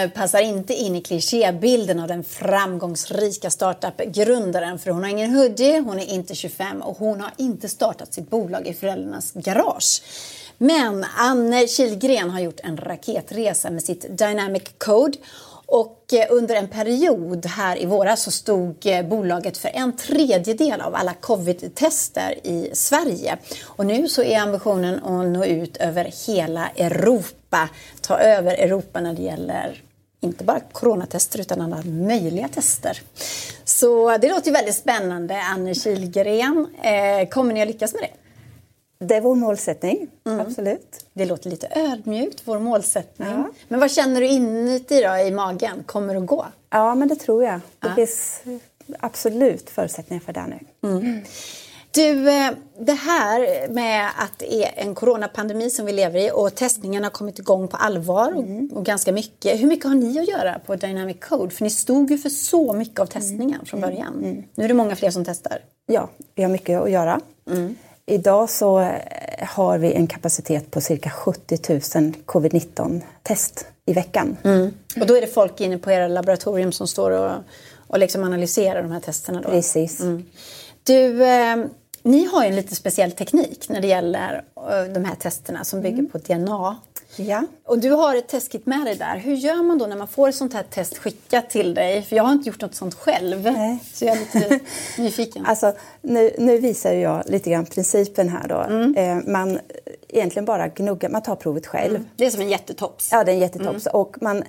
Hon passar inte in i klichébilden av den framgångsrika startup-grundaren för hon har ingen hoodie, hon är inte 25 och hon har inte startat sitt bolag i föräldrarnas garage. Men Anne Kilgren har gjort en raketresa med sitt Dynamic Code och eh, under en period här i våras så stod eh, bolaget för en tredjedel av alla covid-tester i Sverige. Och nu så är ambitionen att nå ut över hela Europa, ta över Europa när det gäller inte bara coronatester utan alla möjliga tester. Så det låter väldigt spännande, Anne Kilgren. Eh, kommer ni att lyckas med det? Det är vår målsättning, mm. absolut. Det låter lite ödmjukt, vår målsättning. Ja. Men vad känner du inuti då, i magen? Kommer det att gå? Ja, men det tror jag. Det ja. finns absolut förutsättningar för det nu. Mm. Du, eh, det här med att det är en coronapandemi som vi lever i och testningen har kommit igång på allvar och, mm. och, ganska mycket. Hur mycket har ni att göra på Dynamic Code? För ni stod ju för så mycket av testningen mm. från början. Mm. Nu är det många fler som testar. Ja, vi har mycket att göra. Mm. Idag så eh, har vi en kapacitet på cirka 70 000 covid-19 test i veckan. Mm. Och då är det folk inne på era laboratorium som står och, och liksom analyserar de här testerna? Då. Precis. Mm. Du, eh, ni har ju en lite speciell teknik när det gäller eh, de här testerna som bygger mm. på DNA. Ja. Och du har ett testkit med dig där. Hur gör man då när man får ett sånt här test skickat till dig? För jag har inte gjort något sånt själv. Nej. Så jag är lite nyfiken. Alltså, nu, nu visar jag lite grann principen här då. Mm. Eh, man egentligen bara gnuggar, man tar provet själv. Mm. Det är som en jättetops. Ja, det är en jättetops. Mm. Och man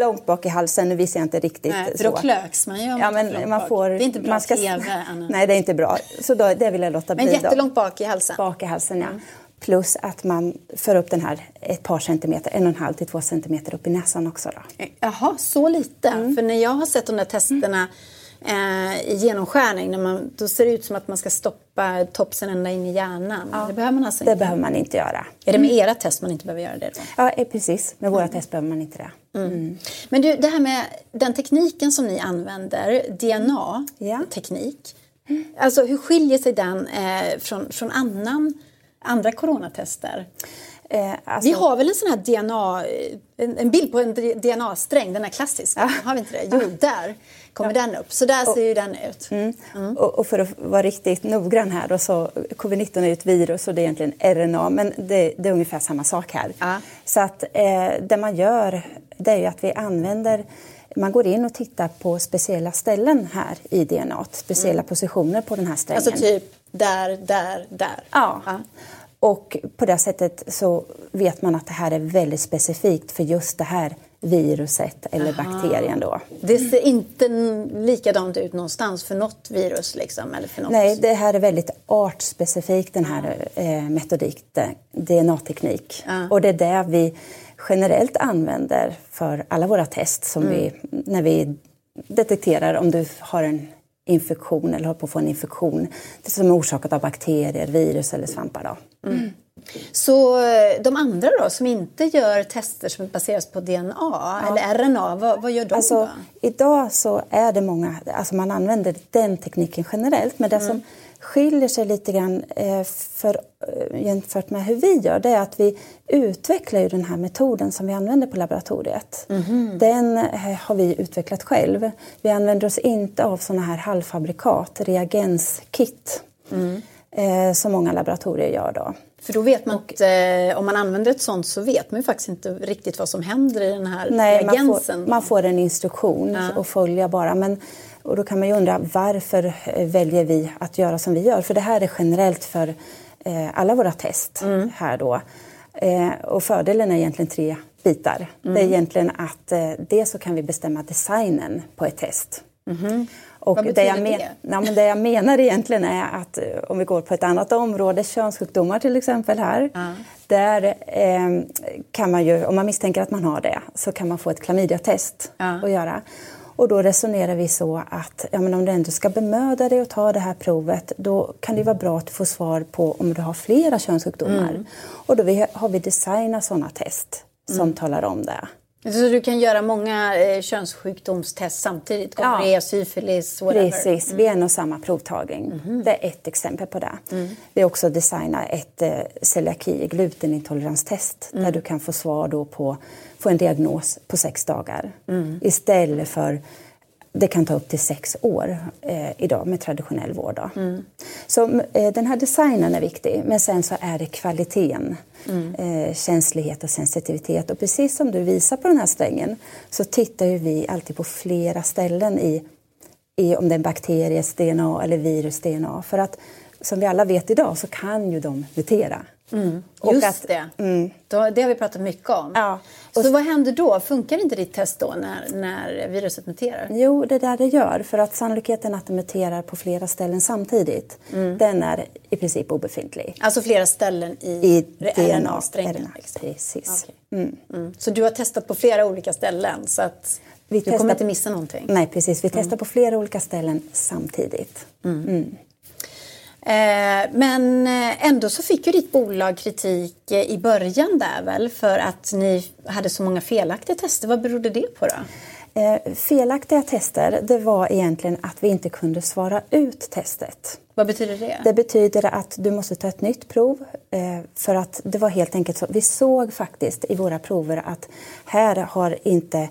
långt bak i halsen, nu visar jag inte riktigt nej, för då klöks man ju ja, men man får, Det är inte bra man ska, TV, Anna. Nej, det är inte bra. Så då, det vill jag låta bli. Men jättelångt bak i halsen? Bak i halsen, ja. Mm. Plus att man för upp den här ett par centimeter, en och en halv till två centimeter upp i näsan också. Då. Jaha, så lite? Mm. För när jag har sett de där testerna eh, i genomskärning, när man, då ser det ut som att man ska stoppa topsen ända in i hjärnan. Ja, det behöver man alltså inte. Det behöver man inte göra. Är det med era test man inte behöver göra det? Då? Ja, eh, precis. Med våra mm. test behöver man inte det. Mm. mm. Men du, det här med den tekniken som ni använder, DNA-teknik. Ja. Alltså hur skiljer sig den eh, från, från annan andra coronatester? Eh, alltså... Vi har väl en sån här DNA, en, en bild på en DNA-sträng, den är klassisk. Ja. Har vi inte det? Jo, där kommer ja. den upp. Så där ser ju den ut. Mm. Mm. Och, och, för att vara riktigt noggrann här då, så covid-19 är ett virus och det är egentligen RNA, men det, det är ungefär samma sak här. Ja. Så att eh, det man gör, det är ju att vi använder man går in och tittar på speciella ställen här i DNA, speciella mm. positioner på den här strängen. Alltså typ där, där, där? Ja. ja. Och på det sättet så vet man att det här är väldigt specifikt för just det här viruset eller Aha. bakterien då. Det ser inte likadant ut någonstans för något virus liksom? Eller för något. Nej, det här är väldigt artspecifikt den här eh, metodik, DNA-teknik. Ah. Och det är det vi generellt använder för alla våra test som mm. vi, när vi detekterar om du har en infektion eller håller på att få en infektion det som är orsakat av bakterier, virus eller svampar. Då. Mm. Så eh, de andra då, som inte gör tester som baseras på DNA ja. eller RNA, vad, vad, gör de alltså, då? Idag så är det många, alltså man använder den tekniken generellt, men det mm. som skiljer sig lite grann eh, för, eh, jämfört med hur vi gör det är att vi utvecklar ju den här metoden som vi använder på laboratoriet. Mm. Den har vi utvecklat själv. Vi använder oss inte av sådana här halvfabrikat, reagenskit, mm. som många laboratorier gör. Då. För då vet man och, eh, om man använder ett sånt så vet man ju faktiskt inte riktigt vad som händer i den här nej, reagensen. Man får, man får en instruktion ja. att följa bara. Men, och då kan man ju undra varför eh, väljer vi att göra som vi gör? För det här är generellt för eh, alla våra test mm. här då. Eh, och fördelen är egentligen tre bitar. Mm. Det är mm. egentligen att eh, dels så kan vi bestämma designen på ett test. Mm. Och Vad betyder det, jag det? Ja, men det jag menar egentligen är att eh, om vi går på ett annat område, könssjukdomar till exempel här. Ja. Där eh, kan man ju, om man misstänker att man har det, så kan man få ett klamydiatest ja. att göra. Och då resonerar vi så att ja, men om du ändå ska bemöda dig och ta det här provet då kan det vara bra att får svar på om du har flera könssjukdomar. Mm. Och då har vi designat sådana test som mm. talar om det. Så du kan göra många eh, könssjukdomstest samtidigt? Gonorré, ja. syfilis, whatever? Precis, vid en och samma provtagning. Mm. Det är ett exempel på det. Mm. Vi har också designat ett eh, celiaki, glutenintoleranstest mm. där du kan få svar då på, få en diagnos på sex dagar. Mm. Istället för det kan ta upp till sex år eh, idag med traditionell vård. Mm. Så eh, den här designen är viktig, men sen så är det kvaliteten, mm. eh, känslighet och sensitivitet. Och precis som du visar på den här strängen så tittar ju vi alltid på flera ställen i, i om det är bakteries DNA eller virus DNA. För att som vi alla vet idag så kan ju de mutera. Mm. Just att, det. Mm. Då, det har vi pratat mycket om. Ja. Så vad händer då? Funkar inte ditt test då när, när viruset muterar? Jo, det är där det gör. För att sannolikheten att det muterar på flera ställen samtidigt, mm. den är i princip obefintlig. Alltså flera ställen i, I DNA-strängen? Precis. Okay. Mm. Mm. Så du har testat på flera olika ställen? Så att vi du testar... kommer inte missa någonting? Nej, precis. Vi testar mm. på flera olika ställen samtidigt. Eh, men eh, ändå så fick ju ditt bolag kritik eh, i början där väl för att ni hade så många felaktiga tester. Vad berodde det på då? felaktiga tester, det var egentligen att vi inte kunde svara ut testet. Vad betyder det? Det betyder att du måste ta ett nytt prov. för att det var helt enkelt så. Vi såg faktiskt i våra prover att här har inte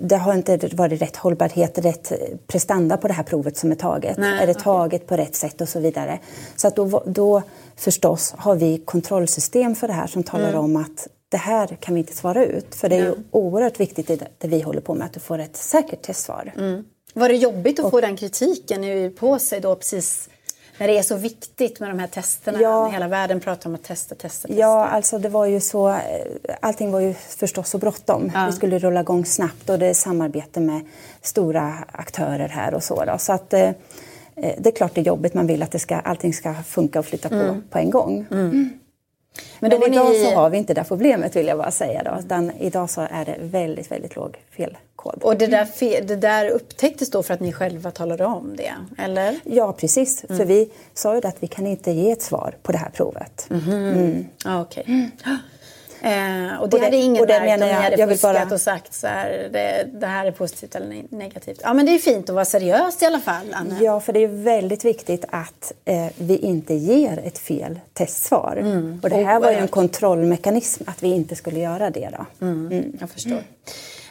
det har inte varit rätt hållbarhet, rätt prestanda på det här provet som är taget. Nej, är det taget okay. på rätt sätt och så vidare. Så att då, då förstås har vi kontrollsystem för det här som talar mm. om att det här kan vi inte svara ut. För det är ju oerhört viktigt i det vi håller på med att du får ett säkert testsvar. Mm. Var det jobbigt att och, få den kritiken på sig då precis när det är så viktigt med de här testerna. Ja. Hela världen pratar om att testa, testa, testa. Ja, alltså det var ju så. Allting var ju förstås så bråttom. Ja. Vi skulle rulla igång snabbt och det är samarbete med stora aktörer här och så. Då. Så att eh, eh, det är klart det är jobbigt. Man vill att det ska, allting ska funka och flytta på mm. på en gång. Mm. Mm. Men, Men idag ni... så har vi inte det problemet vill jag bara säga. Då. Utan idag så är det väldigt, väldigt låg felkod. Och det där, fe... det där upptäcktes då för att ni själva talade om det? Eller? Ja, precis. Mm. För vi sa ju att vi kan inte ge ett svar på det här provet. Mhm. Mm. Ah, okay. Mm. Eh, och det, och hade ingen och det märkt om ni hade fuskat bara... och sagt så här, det, det, här är positivt eller negativt. Ja men det är fint att vara seriös i alla fall, Anna. Ja, för det är väldigt viktigt att eh, vi inte ger ett fel testsvar. Mm. Och det här var ju en kontrollmekanism att vi inte skulle göra det då. Mm. Mm. Jag förstår.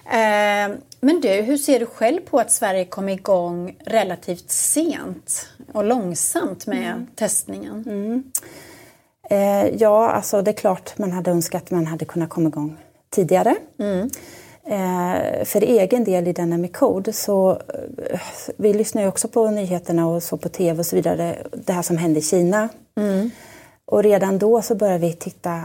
Eh, men du, hur ser du själv på att Sverige kom igång relativt sent och långsamt med mm. testningen? Eh, ja, alltså det är klart man hade önskat att man hade kunnat komma igång tidigare. Mm. Eh, för egen del i Dynamic Code så eh, vi lyssnar ju också på nyheterna och så på tv och så vidare, det här som hände i Kina. Mm. Och redan då så började vi titta,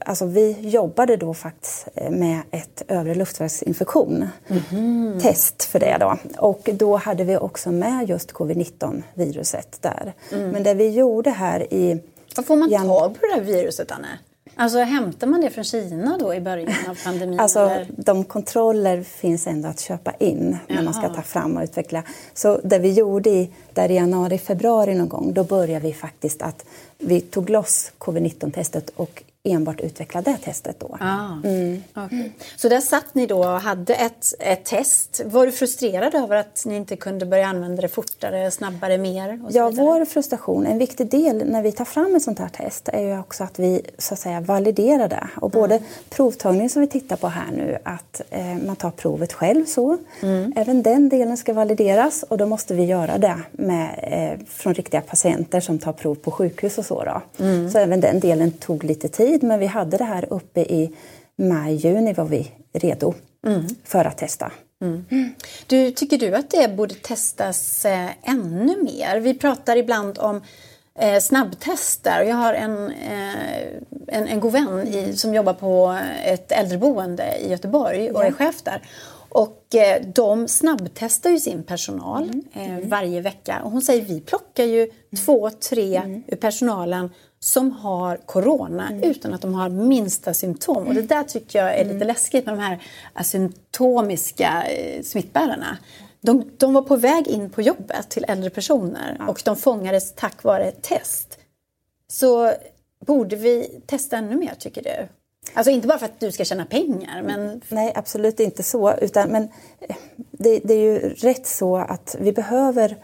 alltså vi jobbade då faktiskt med ett övre luftvägsinfektion, mm. test för det då. Och då hade vi också med just covid-19 viruset där. Mm. Men det vi gjorde här i var får man tag på det här viruset, Anne? Alltså hämtar man det från Kina då i början av pandemin? Alltså eller? de kontroller finns ändå att köpa in när Jaha. man ska ta fram och utveckla. Så det vi gjorde i, där i januari, februari någon gång, då började vi faktiskt att vi tog loss covid-19-testet och enbart utveckla det testet då. Ah, mm. okay. Så där satt ni då och hade ett, ett test. Var du frustrerad över att ni inte kunde börja använda det fortare, snabbare, mer? ja, vår frustration, en viktig del när vi tar fram ett sånt här test är ju också att vi så att säga validerar det. Och både mm. provtagningen som vi tittar på här nu, att eh, man tar provet själv så. Mm. Även den delen ska valideras och då måste vi göra det med, eh, från riktiga patienter som tar prov på sjukhus och så. Då. Mm. Så även den delen tog lite tid tid men vi hade det här uppe i maj, juni var vi redo mm. för att testa. Mm. Du, tycker du att det borde testas eh, ännu mer? Vi pratar ibland om eh, snabbtester. Jag har en, eh, en, en god vän i, som jobbar på ett äldreboende i Göteborg och är chef där. Och eh, de snabbtestar ju sin personal mm. Eh, varje vecka. Och hon säger vi plockar ju två, tre mm. ur personalen som har corona mm. utan att de har minsta symptom. Och det där tycker jag är lite mm. läskigt med de här asymptomiska eh, smittbärarna. De, de, var på väg in på jobbet till äldre personer ja. och de fångades tack vare ett test. Så borde vi testa ännu mer tycker du? Alltså inte bara för att du ska tjäna pengar men... Nej, absolut inte så. Utan, men det, det är ju rätt så att vi behöver,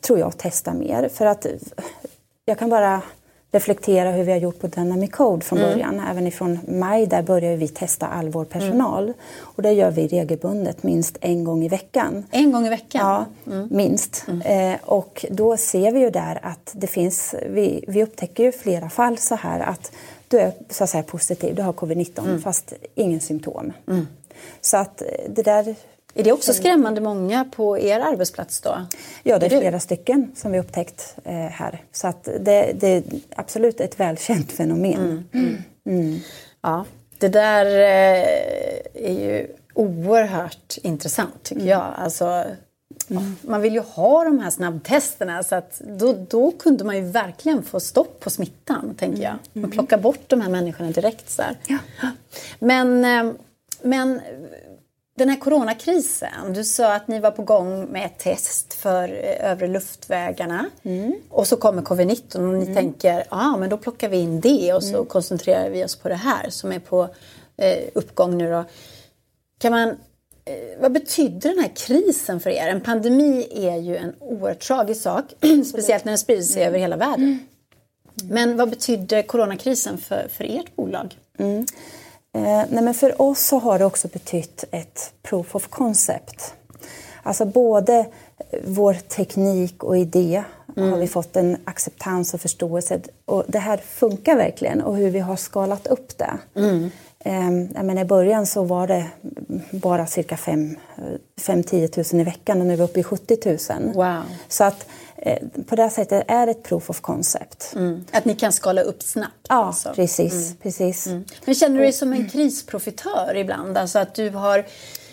tror jag, testa mer. För att jag kan bara reflektera hur vi har gjort på Dynamic Code från mm. början. Även ifrån maj där börjar vi testa all vår personal. Mm. Och det gör vi regelbundet, minst en gång i veckan. En gång i veckan? Ja, mm. minst. Mm. Eh, och då ser vi ju där att det finns, vi, vi upptäcker ju flera fall så här att du är så att säga positiv, du har covid-19 mm. fast ingen symptom. Mm. Så att det där är det också skrämmande många på er arbetsplats då? Ja, det är flera stycken som vi upptäckt eh, här. Så att det, det, är absolut ett välkänt fenomen. Mm. Mm. Mm. Ja, det där eh, är ju oerhört intressant tycker mm. jag. Alltså, Mm. Man vill ju ha de här snabbtesterna så att då, då kunde man ju verkligen få stopp på smittan, tänker jag. Mm. Och plocka bort de här människorna direkt. Så ja. Men, eh, men den här coronakrisen, du sa att ni var på gång med ett test för eh, övre luftvägarna. Mm. Och så kommer covid-19 och ni mm. tänker, ja ah, men då plockar vi in det och så mm. koncentrerar vi oss på det här som är på eh, uppgång nu då. Kan man, vad betyder den här krisen för er? En pandemi är ju en oerhört tragisk sak, speciellt när den sprider sig mm. över hela världen. Mm. Men vad betyder coronakrisen för, för ert bolag? Mm. Eh, nej men för oss så har det också betytt ett proof of concept. Alltså både vår teknik och idé mm. har vi fått en acceptans och förståelse. Och det här funkar verkligen och hur vi har skalat upp det. Mm. Eh, menar, I början så var det bara cirka 5-10 000 i veckan och nu är vi uppe i 70 000. Wow. Så att Eh, på det sättet är det ett proof of concept. Mm. Att ni kan skala upp snabbt? Ja, alltså. precis. Mm. precis. Mm. Men känner du dig som en krisprofitör ibland? Alltså att du har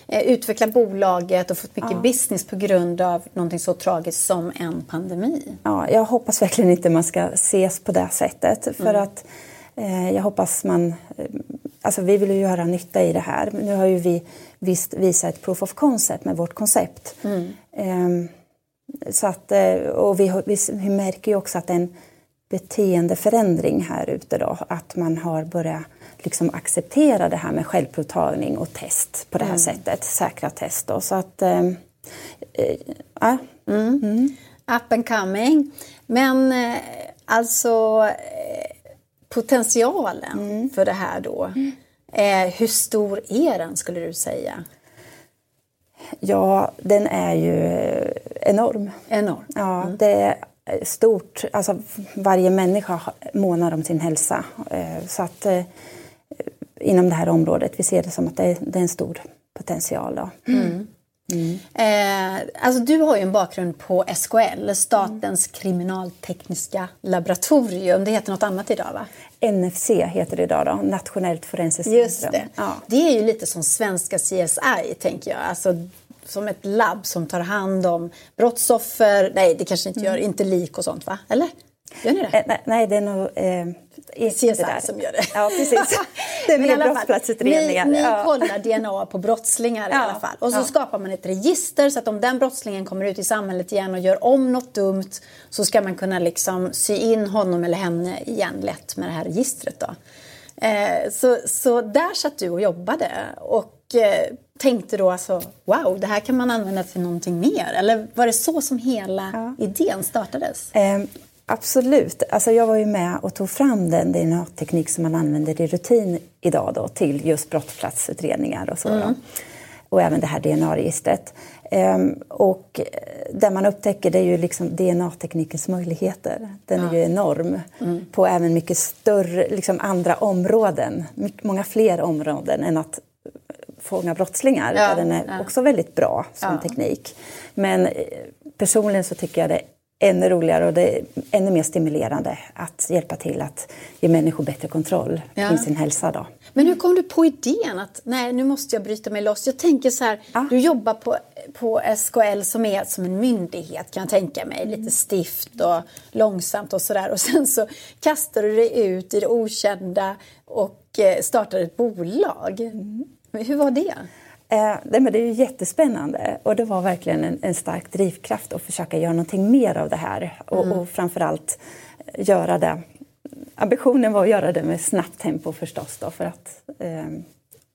eh, utvecklat bolaget och fått mycket ja. business på grund av någonting så tragiskt som en pandemi? Ja, jag hoppas verkligen inte man ska ses på det sättet. För mm. att jag hoppas man... Eh, alltså vi vill ju göra nytta i det här. Nu har ju vi visst visat ett proof of concept med vårt koncept. Eh, så att, eh, och vi, vi, märker ju också att det är en beteendeförändring här ute då. Att man har börjat liksom acceptera det här med självprovtagning och test på det här mm. sättet. Säkra test då. Så att, äh, äh, mm. Mm. Up and coming. Men alltså potentialen mm. för det här då. Mm. hur stor är den skulle du säga? Ja, den är ju enorm. Enorm. Ja, mm. det är stort. Alltså, varje människa månar om sin hälsa. Eh, så att eh, inom det här området, vi ser det som att det är, en stor potential. Då. Mm. Mm. Eh, alltså du har ju en bakgrund på SKL, Statens mm. kriminaltekniska laboratorium. Det heter något annat idag va? NFC heter det idag då, Nationellt forensiskt centrum. det. Ja. det är ju lite som svenska CSI tänker jag. Alltså, som ett labb som tar hand om brottsoffer. Nej, det kanske inte gör, mm. inte lik och sånt va? Eller? Gör ni det? Eh, nej, det är nog eh, CSI där. som gör det. Ja, precis. det är mer brottsplatsutredningar. Ni, ni ja. kollar DNA på brottslingar ja. i alla fall. Och så ja. skapar man ett register så att om den brottslingen kommer ut i samhället igen och gör om något dumt så ska man kunna liksom sy in honom eller henne igen lätt med det här registret. Då. Eh, så, så där satt du och jobbade och eh, tänkte då alltså wow, det här kan man använda till någonting mer. Eller var det så som hela idén startades? Eh, Absolut. Alltså jag var ju med och tog fram den DNA-teknik som man använder i rutin idag då, till just brottsplatsutredningar och så. Mm. Och även det här DNA-registret. Ehm, och det man upptäcker det är ju liksom DNA-teknikens möjligheter. Den ja. är ju enorm mm. på även mycket större, liksom andra områden. Mycket, många fler områden än att fånga brottslingar. Ja. Den är ja. också väldigt bra som teknik. Men eh, personligen så tycker jag det ännu roligare och det ännu mer stimulerande att hjälpa till att ge människor bättre kontroll ja. kring sin hälsa. Då. Men hur kom du på idén att nej, nu måste jag bryta mig loss? Jag tänker så här, ja. du jobbar på, på SKL som är som en myndighet kan jag tänka mig, mm. lite stift och långsamt och sådär och sen så kastar du dig ut i det okända och eh, startar ett bolag. Mm. Hur var det? Eh, det, men det är ju jättespännande och det var verkligen en, en stark drivkraft att försöka göra någonting mer av det här och, mm. och framförallt göra det ambitionen var att göra det med snabbt tempo förstås då för att eh,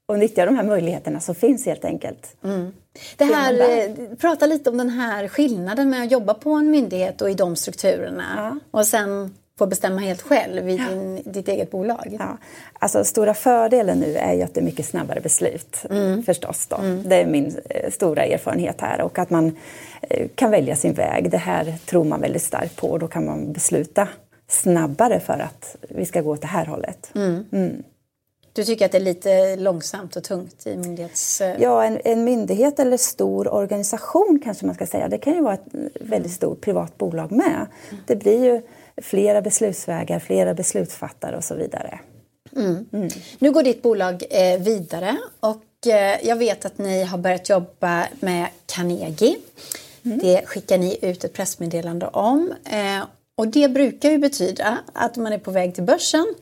och nyttja de här möjligheterna som finns helt enkelt. Mm. Det här, eh, prata lite om den här skillnaden med att jobba på en myndighet och i de strukturerna ja. och sen få bestämma helt själv i din, ditt eget bolag. Ja. Alltså, stora fördelen nu är ju att det är mycket snabbare beslut mm. förstås. Då. Mm. Det är min eh, stora erfarenhet här och att man eh, kan välja sin väg. Det här tror man väldigt starkt på och då kan man besluta snabbare för att vi ska gå åt det här hållet. Mm. mm. Du tycker att det är lite långsamt och tungt i myndighets... Eh, ja, en, en, myndighet eller stor organisation kanske man ska säga. Det kan ju vara ett väldigt stort privat bolag med. Mm. Det blir ju flera beslutsvägar, flera beslutsfattare och så vidare. Mm. Mm. Nu går ditt bolag eh, vidare och eh, jag vet att ni har börjat jobba med Carnegie. Mm. Det skickar ni ut ett pressmeddelande om. Eh, och det brukar ju betyda att man är på väg till börsen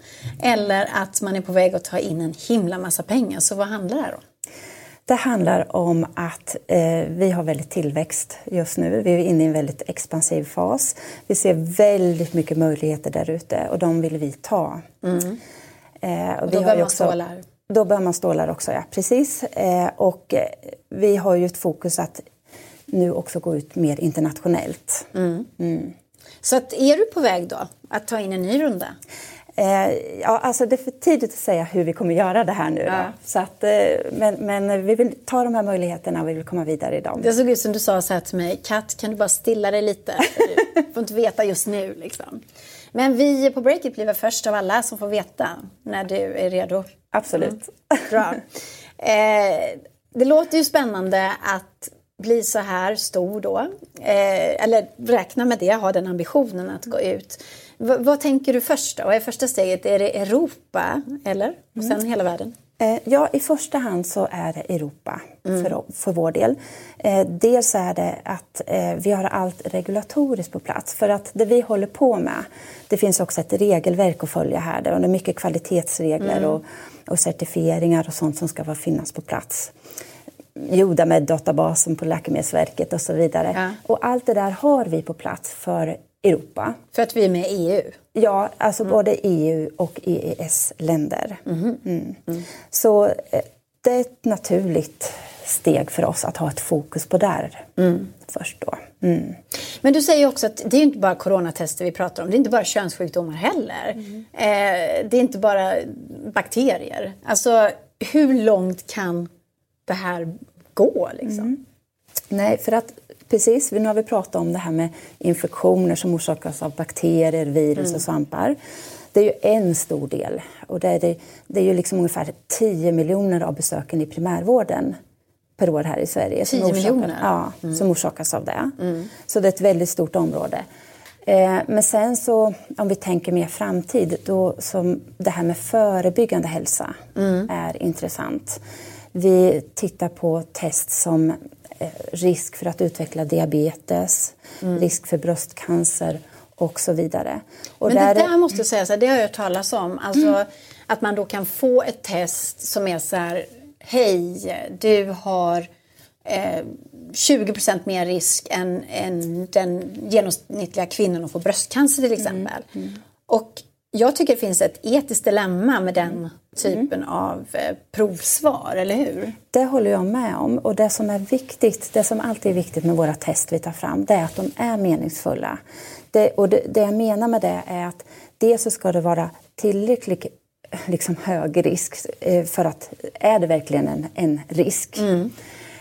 eller att man är på väg att ta in en himla massa pengar. Så vad handlar det här om? Det handlar om att eh, vi har väldigt tillväxt just nu. Vi är inne i en väldigt expansiv fas. Vi ser väldigt mycket möjligheter där ute och de vill vi ta. Mm. Eh, och, och då behöver man stålar? Då behöver man stålar också, ja. Precis. Eh, och eh, vi har ju ett fokus att nu också gå ut mer internationellt. Mm. Mm. Så att, är du på väg då att ta in en ny runda? Eh, ja, alltså det är för tidigt att säga hur vi kommer göra det här nu. Ja. Så att, eh, men, men vi vill ta de här möjligheterna och vi vill komma vidare i dem. Det såg ut som du sa så här till mig, Kat kan du bara stilla dig lite? Du får inte veta just nu liksom. Men vi på Breakit blir väl först av alla som får veta när du är redo. Absolut. Mm. Bra. Eh, det låter ju spännande att bli så här stor då. Eh, eller räkna med det, ha den ambitionen att gå ut. V vad tänker du först då? Vad är första steget? Är det Europa eller? Och sen mm. hela världen? Eh, ja, i första hand så är det Europa mm. för, för vår del. Eh, dels är det att eh, vi har allt regulatoriskt på plats. För att det vi håller på med, det finns också ett regelverk att följa här. Det är mycket kvalitetsregler mm. och, och certifieringar och sånt som ska finnas på plats gjorda med databasen på Läkemedelsverket och så vidare. Ja. Och allt det där har vi på plats för Europa. För att vi är med i EU? Ja, alltså mm. både EU och EES-länder. Mm. Mm. Mm. Så eh, det är ett naturligt steg för oss att ha ett fokus på där mm. först då. Mm. Men du säger också att det är inte bara coronatester vi pratar om, det är inte bara könssjukdomar heller. Eh, det är inte bara bakterier. Alltså hur långt kan det här gå? Liksom? Mm. Nej, för att precis, nu har vi pratat om det här med infektioner som orsakas av bakterier, virus mm. och svampar. Det är ju en stor del och det är, det, det är ju liksom ungefär 10 miljoner av besöken i primärvården per år här i Sverige. 10 som miljoner? Ja, mm. som orsakas av det. Mm. Så det är ett väldigt stort område. Eh, men sen så, om vi tänker mer framtid, då som det här med förebyggande hälsa mm. är intressant. Vi tittar på test som risk för att utveckla diabetes, mm. risk för bröstcancer och så vidare. Och Men där det där måste jag säga, så här, det har jag hört talas om. Alltså, mm. Att man då kan få ett test som är så här, hej, du har eh, 20% mer risk än, än den genomsnittliga kvinnan att få bröstcancer till exempel. Mm. Mm. Och jag tycker det finns ett etiskt dilemma med den typen mm. av eh, provsvar, eller hur? Det håller jag med om. Och det som är viktigt, det som alltid är viktigt med våra test vi tar fram, det är att de är meningsfulla. Det, och det, det jag menar med det är att dels så ska det vara tillräckligt liksom, hög risk eh, för att är det verkligen en, en risk? Mm.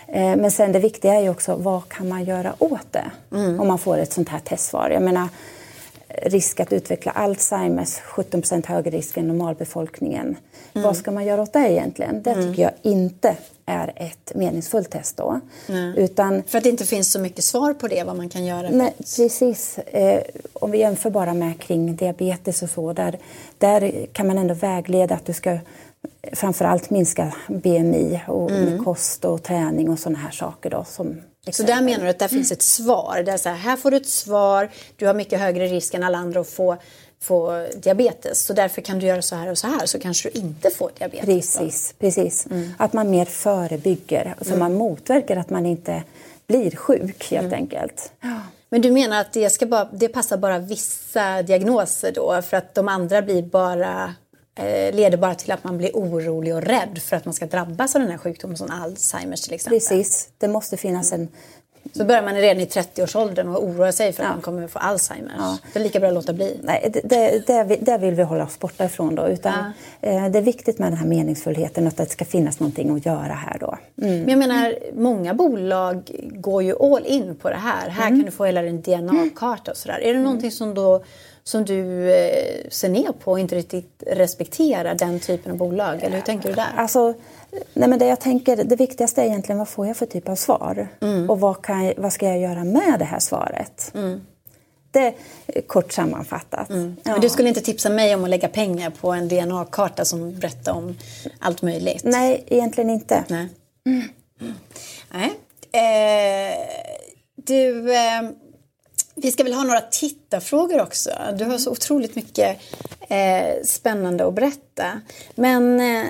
Eh, men sen det viktiga är ju också vad kan man göra åt det mm. om man får ett sånt här testsvar. Jag menar, risk att utveckla Alzheimers, 17% högre risk än normalbefolkningen. Mm. Vad ska man göra åt det egentligen? Det mm. tycker jag inte är ett meningsfullt test då. Mm. Utan, För att det inte finns så mycket svar på det, vad man kan göra? Nej, precis. Eh, om vi jämför bara med kring diabetes och så, där, där kan man ändå vägleda att du ska framförallt minska BMI och mm. med kost och träning och sådana här saker då som så där menar du att där finns ett svar. Där så här, här får du ett svar, du har mycket högre risk än alla andra att få, få diabetes. Så därför kan du göra så här och så här så kanske du inte får diabetes. Precis, precis. Mm. Att man mer förebygger, så mm. man motverkar att man inte blir sjuk helt mm. enkelt. Ja. Men du menar att det, ska bara, det passar bara vissa diagnoser då för att de andra blir bara leder bara till att man blir orolig och rädd för att man ska drabbas av den här sjukdomen som Alzheimers till exempel. Precis, det måste finnas en så börjar man redan i 30-årsåldern och oroa sig för att ja. man kommer få Alzheimers. Ja. Det är lika bra att låta bli. Nej, det, det, det vill vi hålla oss borta ifrån då. Utan, ja. eh, det är viktigt med den här meningsfullheten, att det ska finnas någonting att göra här då. Mm. Men jag menar, många bolag går ju all in på det här. Här mm. kan du få hela din DNA-karta och sådär. Är det någonting som då som du eh, ser ner på och inte riktigt respekterar den typen av bolag? Eller hur tänker du där? Alltså, nej men det jag tänker, det viktigaste är egentligen vad får jag för typ av svar? Mm. Och vad, kan, vad ska jag göra med det här svaret? Mm. Det kort sammanfattat. Mm. Ja. Men du skulle inte tipsa mig om att lägga pengar på en DNA-karta som berättar om allt möjligt? Nej, egentligen inte. Nej. Nej. Eh, du... Eh, vi ska väl ha några tittarfrågor också. Du har så otroligt mycket eh, spännande att berätta. Men... Eh,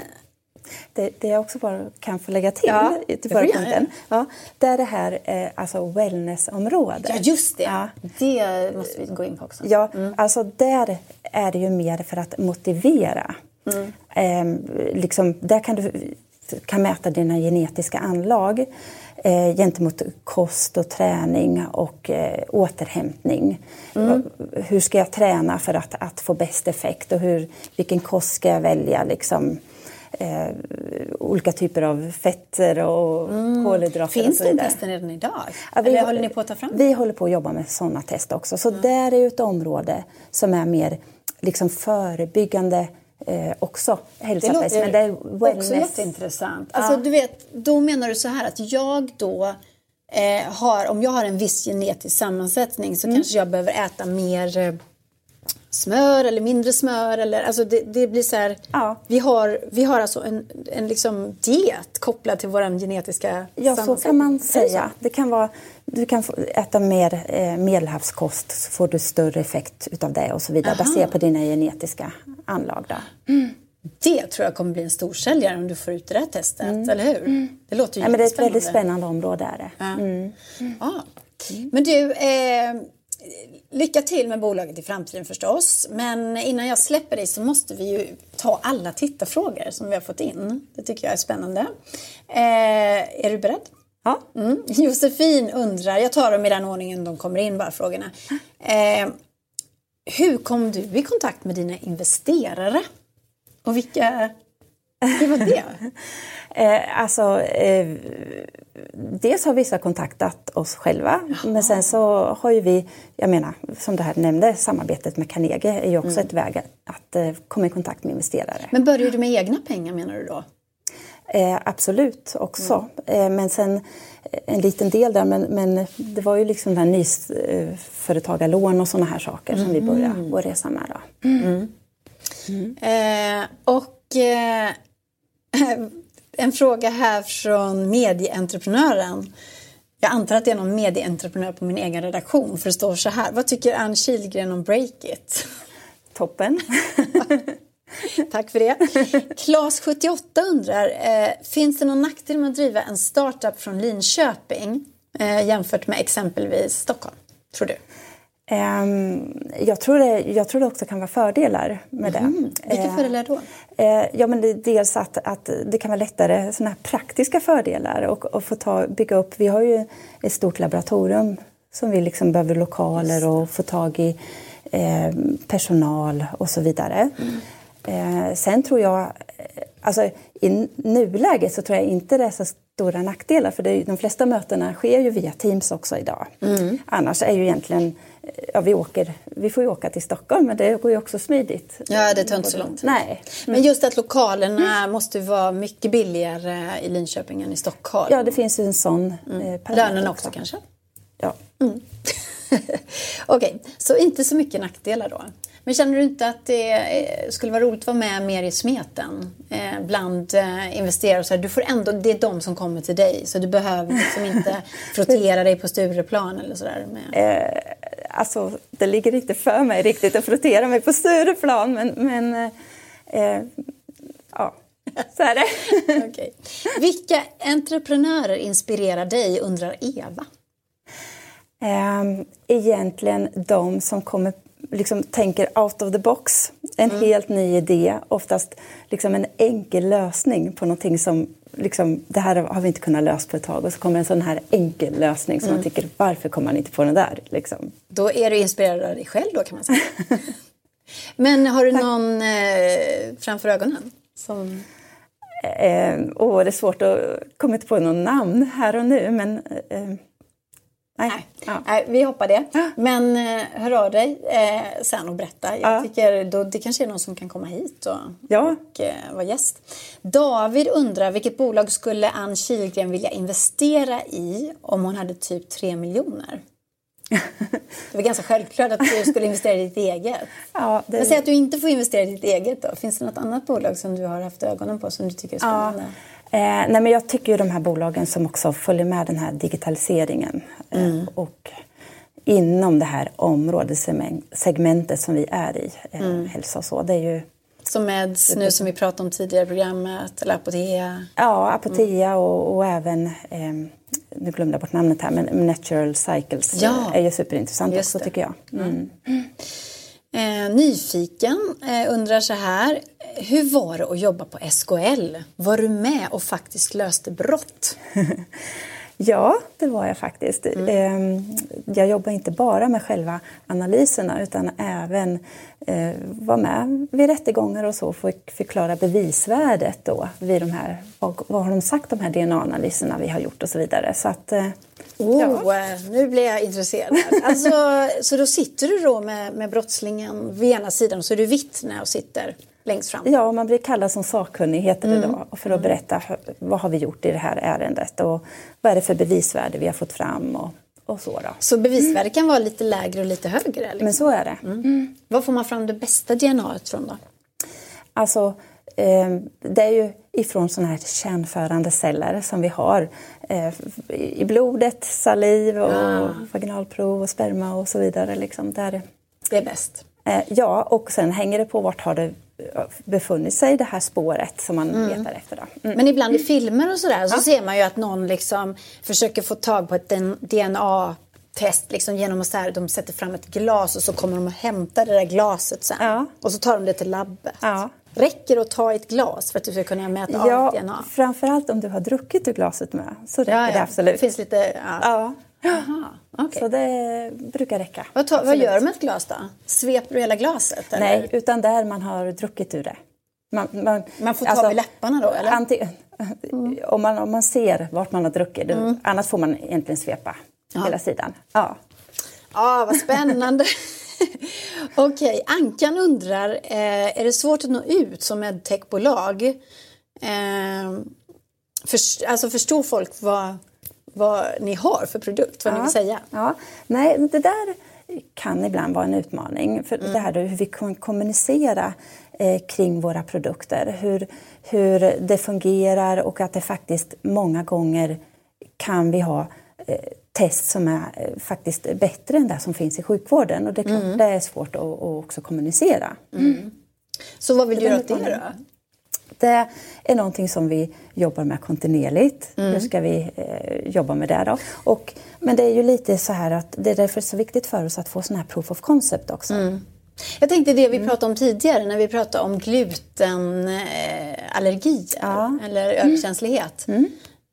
det, det, jag också bara kan få lägga till ja, till förra punkten. Ja, det är det här eh, alltså wellnessområdet. Ja, just det. Ja. Det måste vi gå in på också. Ja, mm. alltså där är det ju mer för att motivera. Mm. Eh, liksom, där kan du kan mäta dina genetiska anlag eh, gentemot kost och träning och eh, återhämtning. Mm. Hur ska jag träna för att, att få bäst effekt och hur, vilken kost ska jag välja? Liksom, eh, olika typer av fetter och mm. kolhydrater. Finns de testen redan idag? Ja, vi, Eller håller ni på att ta fram Vi håller på att jobba med sådana test också. Så mm. där är ett område som är mer liksom förebyggande eh, också hälsomässigt. Det låter men det är också jätteintressant. Alltså, ja. du vet, då menar du så här att jag då eh, har, om jag har en viss genetisk sammansättning så mm. kanske jag behöver äta mer eh, smör eller mindre smör. Eller, alltså det, det blir så här, ja. vi, har, vi har alltså en, en liksom diet kopplad till vår genetiska Ja, så kan man säga. Det, det kan vara, du kan äta mer eh, medelhavskost så får du större effekt utav det och så vidare Aha. baserat på dina genetiska anlag. Mm. Det tror jag kommer bli en storsäljare om du får ut det här testet, mm. eller hur? Mm. Det låter ju ja, men Det är ett väldigt spännande område. Är det. Ja. Mm. Ja. Men du, eh, lycka till med bolaget i framtiden förstås. Men innan jag släpper dig så måste vi ju ta alla tittarfrågor som vi har fått in. Det tycker jag är spännande. Eh, är du beredd? Ja. Mm. Josefin undrar, jag tar dem i den ordningen de kommer in bara frågorna. Eh, hur kom du i kontakt med dina investerare? Och vilka hur var det? eh, alltså, eh, dels har vissa kontaktat oss själva, Jaha. men sen så har ju vi, jag menar, som du här nämnde, samarbetet med Carnegie är ju också mm. ett väg att eh, komma i kontakt med investerare. Men började du med egna pengar menar du då? Eh, absolut också. Mm. Eh, men sen eh, en liten del där, men, men det var ju liksom där nyföretagarlån och sådana här saker mm. som vi började mm. vår resa med. Då. Mm. mm. Eh, och eh, en fråga här från medieentreprenören. Jag antar att det är någon medieentreprenör på min egen redaktion för det står så här. Vad tycker Ann Kilgren om Breakit? Toppen. Tack för det. Klas78 undrar, eh, finns det någon nackdel med att driva en startup från Linköping eh, jämfört med exempelvis Stockholm? Tror du? Um, jag, tror det, jag tror det också kan vara fördelar med mm. det. Vilka uh, fördelar då? Uh, ja, men det, dels att, att det kan vara lättare, såna här praktiska fördelar och, och få ta, bygga upp. Vi har ju ett stort laboratorium som vi liksom behöver lokaler och få tag i eh, personal och så vidare. Mm. Eh, sen tror jag, alltså i nuläget så tror jag inte det är så stora nackdelar för det, de flesta mötena sker ju via Teams också idag. Mm. Annars är ju egentligen, ja vi åker, vi får ju åka till Stockholm men det går ju också smidigt. Ja det tar inte så långt. Nej. Mm. Men just att lokalerna mm. måste vara mycket billigare i Linköping än i Stockholm. Ja det finns ju en sån mm. eh, Lönen också, också kanske? Ja. Mm. Okej, okay. så inte så mycket nackdelar då? Men känner du inte att det eh, skulle vara roligt att vara med mer i smeten eh, bland eh, investerare? Så här, du får ändå, det är de som kommer till dig så du behöver liksom inte frottera dig på Stureplan eller sådär? Med... Eh, alltså, det ligger inte för mig riktigt att frottera mig på Stureplan men, men eh, ja, så är det. okay. Vilka entreprenörer inspirerar dig undrar Eva? Eh, egentligen de som kommer liksom tänker out of the box. En mm. helt ny idé, oftast liksom en enkel lösning på någonting som liksom, det här har vi inte kunnat lösa på ett tag och så kommer en sån här enkel lösning som mm. man tycker varför kommer man inte på den där? Liksom. Då är du inspirerad av dig själv då kan man säga. Men har du någon eh, framför ögonen? Som... Eh, oh, det är svårt att komma på någon namn här och nu men eh, Nej. Ja. Nej, vi hoppar det. Men eh, hör av dig eh, sen och berätta. Jag ja. tycker då, det kanske är någon som kan komma hit och, ja. och eh, vara gäst. David undrar vilket bolag skulle Ann Kihlgren vilja investera i om hon hade typ 3 miljoner? Det var ganska självklart att du skulle investera i ditt eget. Ja, det... Men säg att du inte får investera i ditt eget då. Finns det något annat bolag som du har haft ögonen på som du tycker är spännande? Ja. Eh, nej, men jag tycker ju de här bolagen som också följer med den här digitaliseringen eh, mm. och inom det här områdessegmentet som vi är i, eh, mm. hälsa och så. Det är ju som Meds nu som vi pratade om tidigare i programmet, eller Apotea? Ja, Apotea mm. och, och, även, eh, nu glömde jag bort namnet här, men Natural Cycles ja. är ju superintressant Just också det. tycker jag. Mm. Mm. Eh, nyfiken eh, undrar så här, hur var det att jobba på SKL? Var du med och faktiskt löste brott? ja, det var jag faktiskt. Mm. Eh, jag jobbar inte bara med själva analyserna utan även eh, var med vid rättegångar och så för att förklara bevisvärdet då vid de här, vad, har de sagt de här DNA-analyserna vi har gjort och så vidare. Så att, eh, Oh, ja. nu blir jag intresserad. Alltså, så då sitter du då med, med brottslingen vid ena sidan och så är du vittne och sitter längst fram? Ja, man blir kallad som sakkunnig heter det mm. då för att berätta vad har vi gjort i det här ärendet och vad är det för bevisvärde vi har fått fram och, och så. Då. Så bevisvärde kan vara lite lägre och lite högre? Liksom. Men så är det. Mm. Mm. Var får man fram det bästa DNA från då? Alltså, eh, det är ju ifrån sådana här kärnförande celler som vi har eh, i blodet, saliv och ja. vaginalprov och sperma och så vidare. Liksom, där. Det är bäst? Eh, ja, och sen hänger det på vart har det befunnit sig det här spåret som man mm. letar efter. Mm. Men ibland i filmer och sådär så ja. ser man ju att någon liksom försöker få tag på ett DNA test liksom genom att så här, de sätter fram ett glas och så kommer de och hämtar det där glaset sen. Ja. Och så tar de det till labbet. Ja. Räcker det att ta ett glas för att du ska kunna mäta ja, av DNA? Framförallt om du har druckit ur glaset med så räcker ja, ja. det absolut. Det finns lite... Ja. Aha, okay. Så det brukar räcka. Vad, ta, vad gör du med ett glas då? Sveper du hela glaset? Eller? Nej, utan där man har druckit ur det. Man, man, man får ta alltså, med läpparna då eller? Anti, mm. om, man, om man ser vart man har druckit, mm. annars får man egentligen svepa ja. hela sidan. Ja, ja vad spännande. Okej, okay. Ankan undrar, eh, är det svårt att nå ut som medtechbolag? Eh, för, alltså förstår folk vad, vad ni har för produkt, vad ja. ni vill säga? Ja. Nej, det där kan ibland vara en utmaning. För mm. det här hur vi kan kommunicera eh, kring våra produkter. Hur, hur det fungerar och att det faktiskt många gånger kan vi ha eh, test som är eh, faktiskt bättre än det som finns i sjukvården. Och det är, klart, mm. det är svårt att, att också kommunicera. Mm. Så vad vill du göra åt det då? Det är någonting som vi jobbar med kontinuerligt. Mm. Hur ska vi eh, jobba med det då? Och, men det är ju lite så här att det är därför så viktigt för oss att få sån här proof of concept också. Mm. Jag tänkte det vi mm. pratade om tidigare när vi pratade om glutenallergi ja. eller överkänslighet. Mm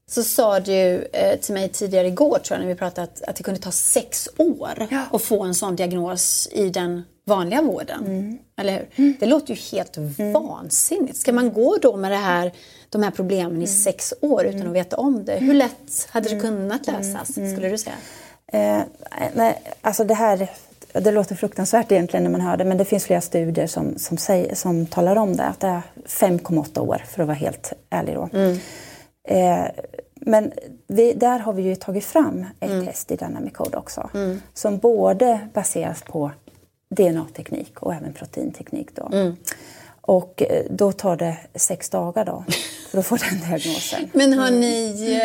så sa du eh, till mig tidigare igår tror jag när vi pratade att, att det kunde ta sex år ja. att få en sån diagnos i den vanliga vården. Mm. Eller hur? Mm. Det låter ju helt mm. vansinnigt. Ska man gå då med det här, de här problemen i mm. sex år utan mm. att veta om det? Hur lätt hade det mm. kunnat lösas, skulle du säga? Eh, nej, alltså det här det låter fruktansvärt egentligen när man hör det men det finns flera studier som, som, säger, som talar om det. Att det är 5,8 år för att vara helt ärlig då. Mm. Eh, men vi, där har vi ju tagit fram ett mm. test i Dynamic Code också mm. som både baseras på DNA-teknik och även proteinteknik. Då. Mm. Och eh, då tar det sex dagar då för att få den diagnosen. Men har ni,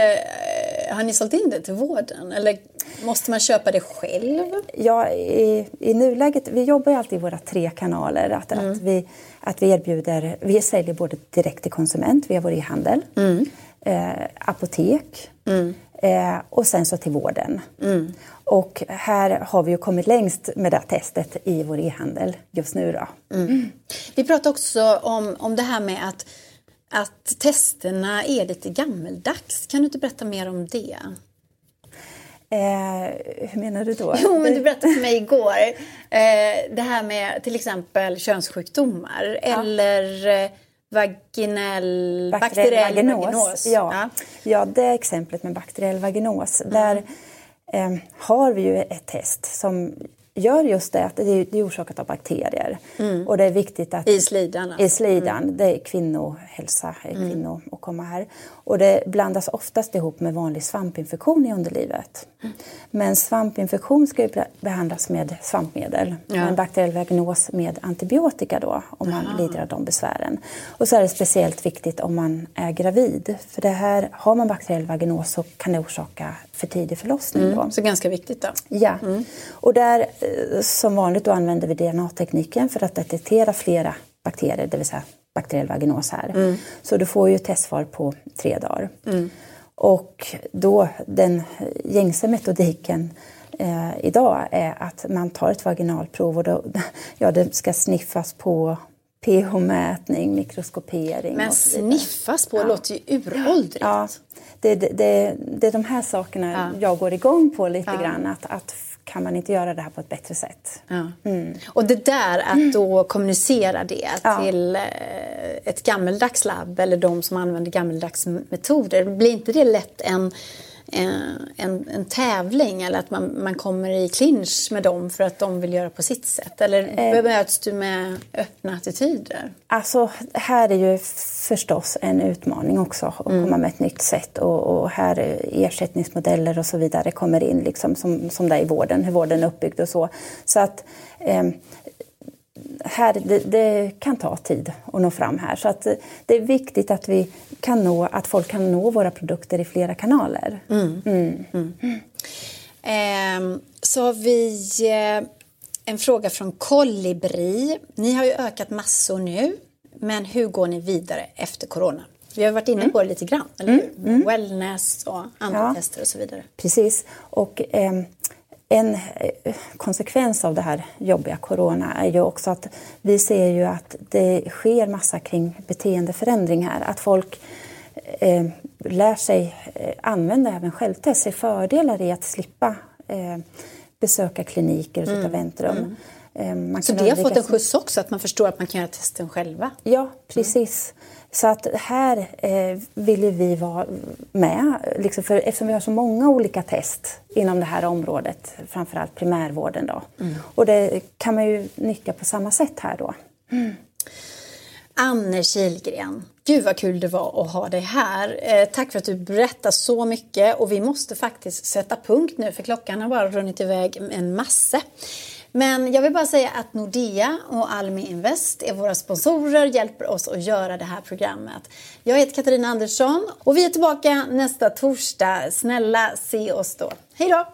eh, har ni sålt in det till vården eller måste man köpa det själv? Ja, i, i nuläget, vi jobbar ju alltid i våra tre kanaler. Att, mm. att, vi, att vi erbjuder, vi säljer både direkt till konsument via vår e-handel, mm. eh, apotek mm. Eh, och sen så till vården. Mm. Och här har vi ju kommit längst med det testet i vår e-handel just nu. Då. Mm. Vi pratade också om, om det här med att, att testerna är lite gammeldags. Kan du inte berätta mer om det? Eh, hur menar du då? Jo, men du berättade för mig igår eh, det här med till exempel könssjukdomar ja. eller eh, vaginell, bakteriell, vaginos. vaginos. Ja. ja. Ja. det exemplet med bakteriell vaginos. Mm. Där eh, har vi ju ett test som gör just det att det är, orsakat av bakterier. Mm. Och det är viktigt att... I slidan? I slidan. Mm. Det är kvinnohälsa, mm. kvinnor komma här. Och det blandas oftast ihop med vanlig svampinfektion i underlivet. Mm. Men svampinfektion ska ju behandlas med svampmedel. Ja. En bakteriell vaginos med antibiotika då, om man Aha. lider av de besvären. Och så är det speciellt viktigt om man är gravid. För det här, har man bakteriell vaginos så kan det orsaka för tidig förlossning. Mm. Då. Så ganska viktigt då? Ja. Mm. Och där eh, som vanligt då använder vi DNA-tekniken för att detektera flera bakterier, det vill säga bakteriell vaginos här. Mm. Så du får ju testsvar på tre dagar. Mm. Och då den gängse metodiken eh, idag är att man tar ett vaginalprov och då, ja, det ska sniffas på pH-mätning, mikroskopering. Men sniffas på ja. låter ju uråldrigt. Ja, det, det, det, det är de här sakerna ja. jag går igång på lite ja. grann. Att, att kan man inte göra det här på ett bättre sätt? Ja. Mm. Och det där att då kommunicera det ja. till eh, ett gammeldags labb eller de som använder gammeldags metoder, blir inte det lätt en en, en tävling eller att man, man kommer i clinch med dem för att de vill göra på sitt sätt? Eller eh, bemöts du med öppna attityder? Alltså, här är ju förstås en utmaning också att mm. komma med ett nytt sätt och, och här ersättningsmodeller och så vidare kommer in liksom som, som det är i vården, hur vården är uppbyggd och så. Så att eh, här, det, det, kan ta tid att nå fram här. Så att det är viktigt att, vi kan nå, att folk kan nå våra produkter i flera kanaler. Mm. Mm. Mm. Eh, så har vi eh, en fråga från Kolibri. Ni har ju ökat massor nu, men hur går ni vidare efter corona? Vi har varit inne mm. på det lite grann, eller hur? Mm. Mm. Wellness och andra ja, tester och så vidare. Precis. Och, eh, en eh, konsekvens av det här jobbiga corona är ju också att vi ser ju att det sker massa kring beteendeförändring här. Att folk eh, lär sig eh, använda även självtest, ser fördelar i att slippa eh, besöka kliniker och sitta mm. väntrum. Mm. Eh, så det har fått en skjuts också, att man förstår att man kan göra testen själva? Ja, precis. Mm. Så att här eh, vill vi vara med, liksom för, eftersom vi har så många olika test inom det här området, framförallt primärvården. Då. Mm. Och det kan man ju nyttja på samma sätt här då. Mm. Anne Kilgren, gud vad kul det var att ha dig här. Eh, tack för att du berättar så mycket och vi måste faktiskt sätta punkt nu för klockan har bara runnit iväg en massa. Men jag vill bara säga att Nordea och Almi Invest är våra sponsorer, hjälper oss att göra det här programmet. Jag heter Katarina Andersson och vi är tillbaka nästa torsdag. Snälla se oss då. Hej då!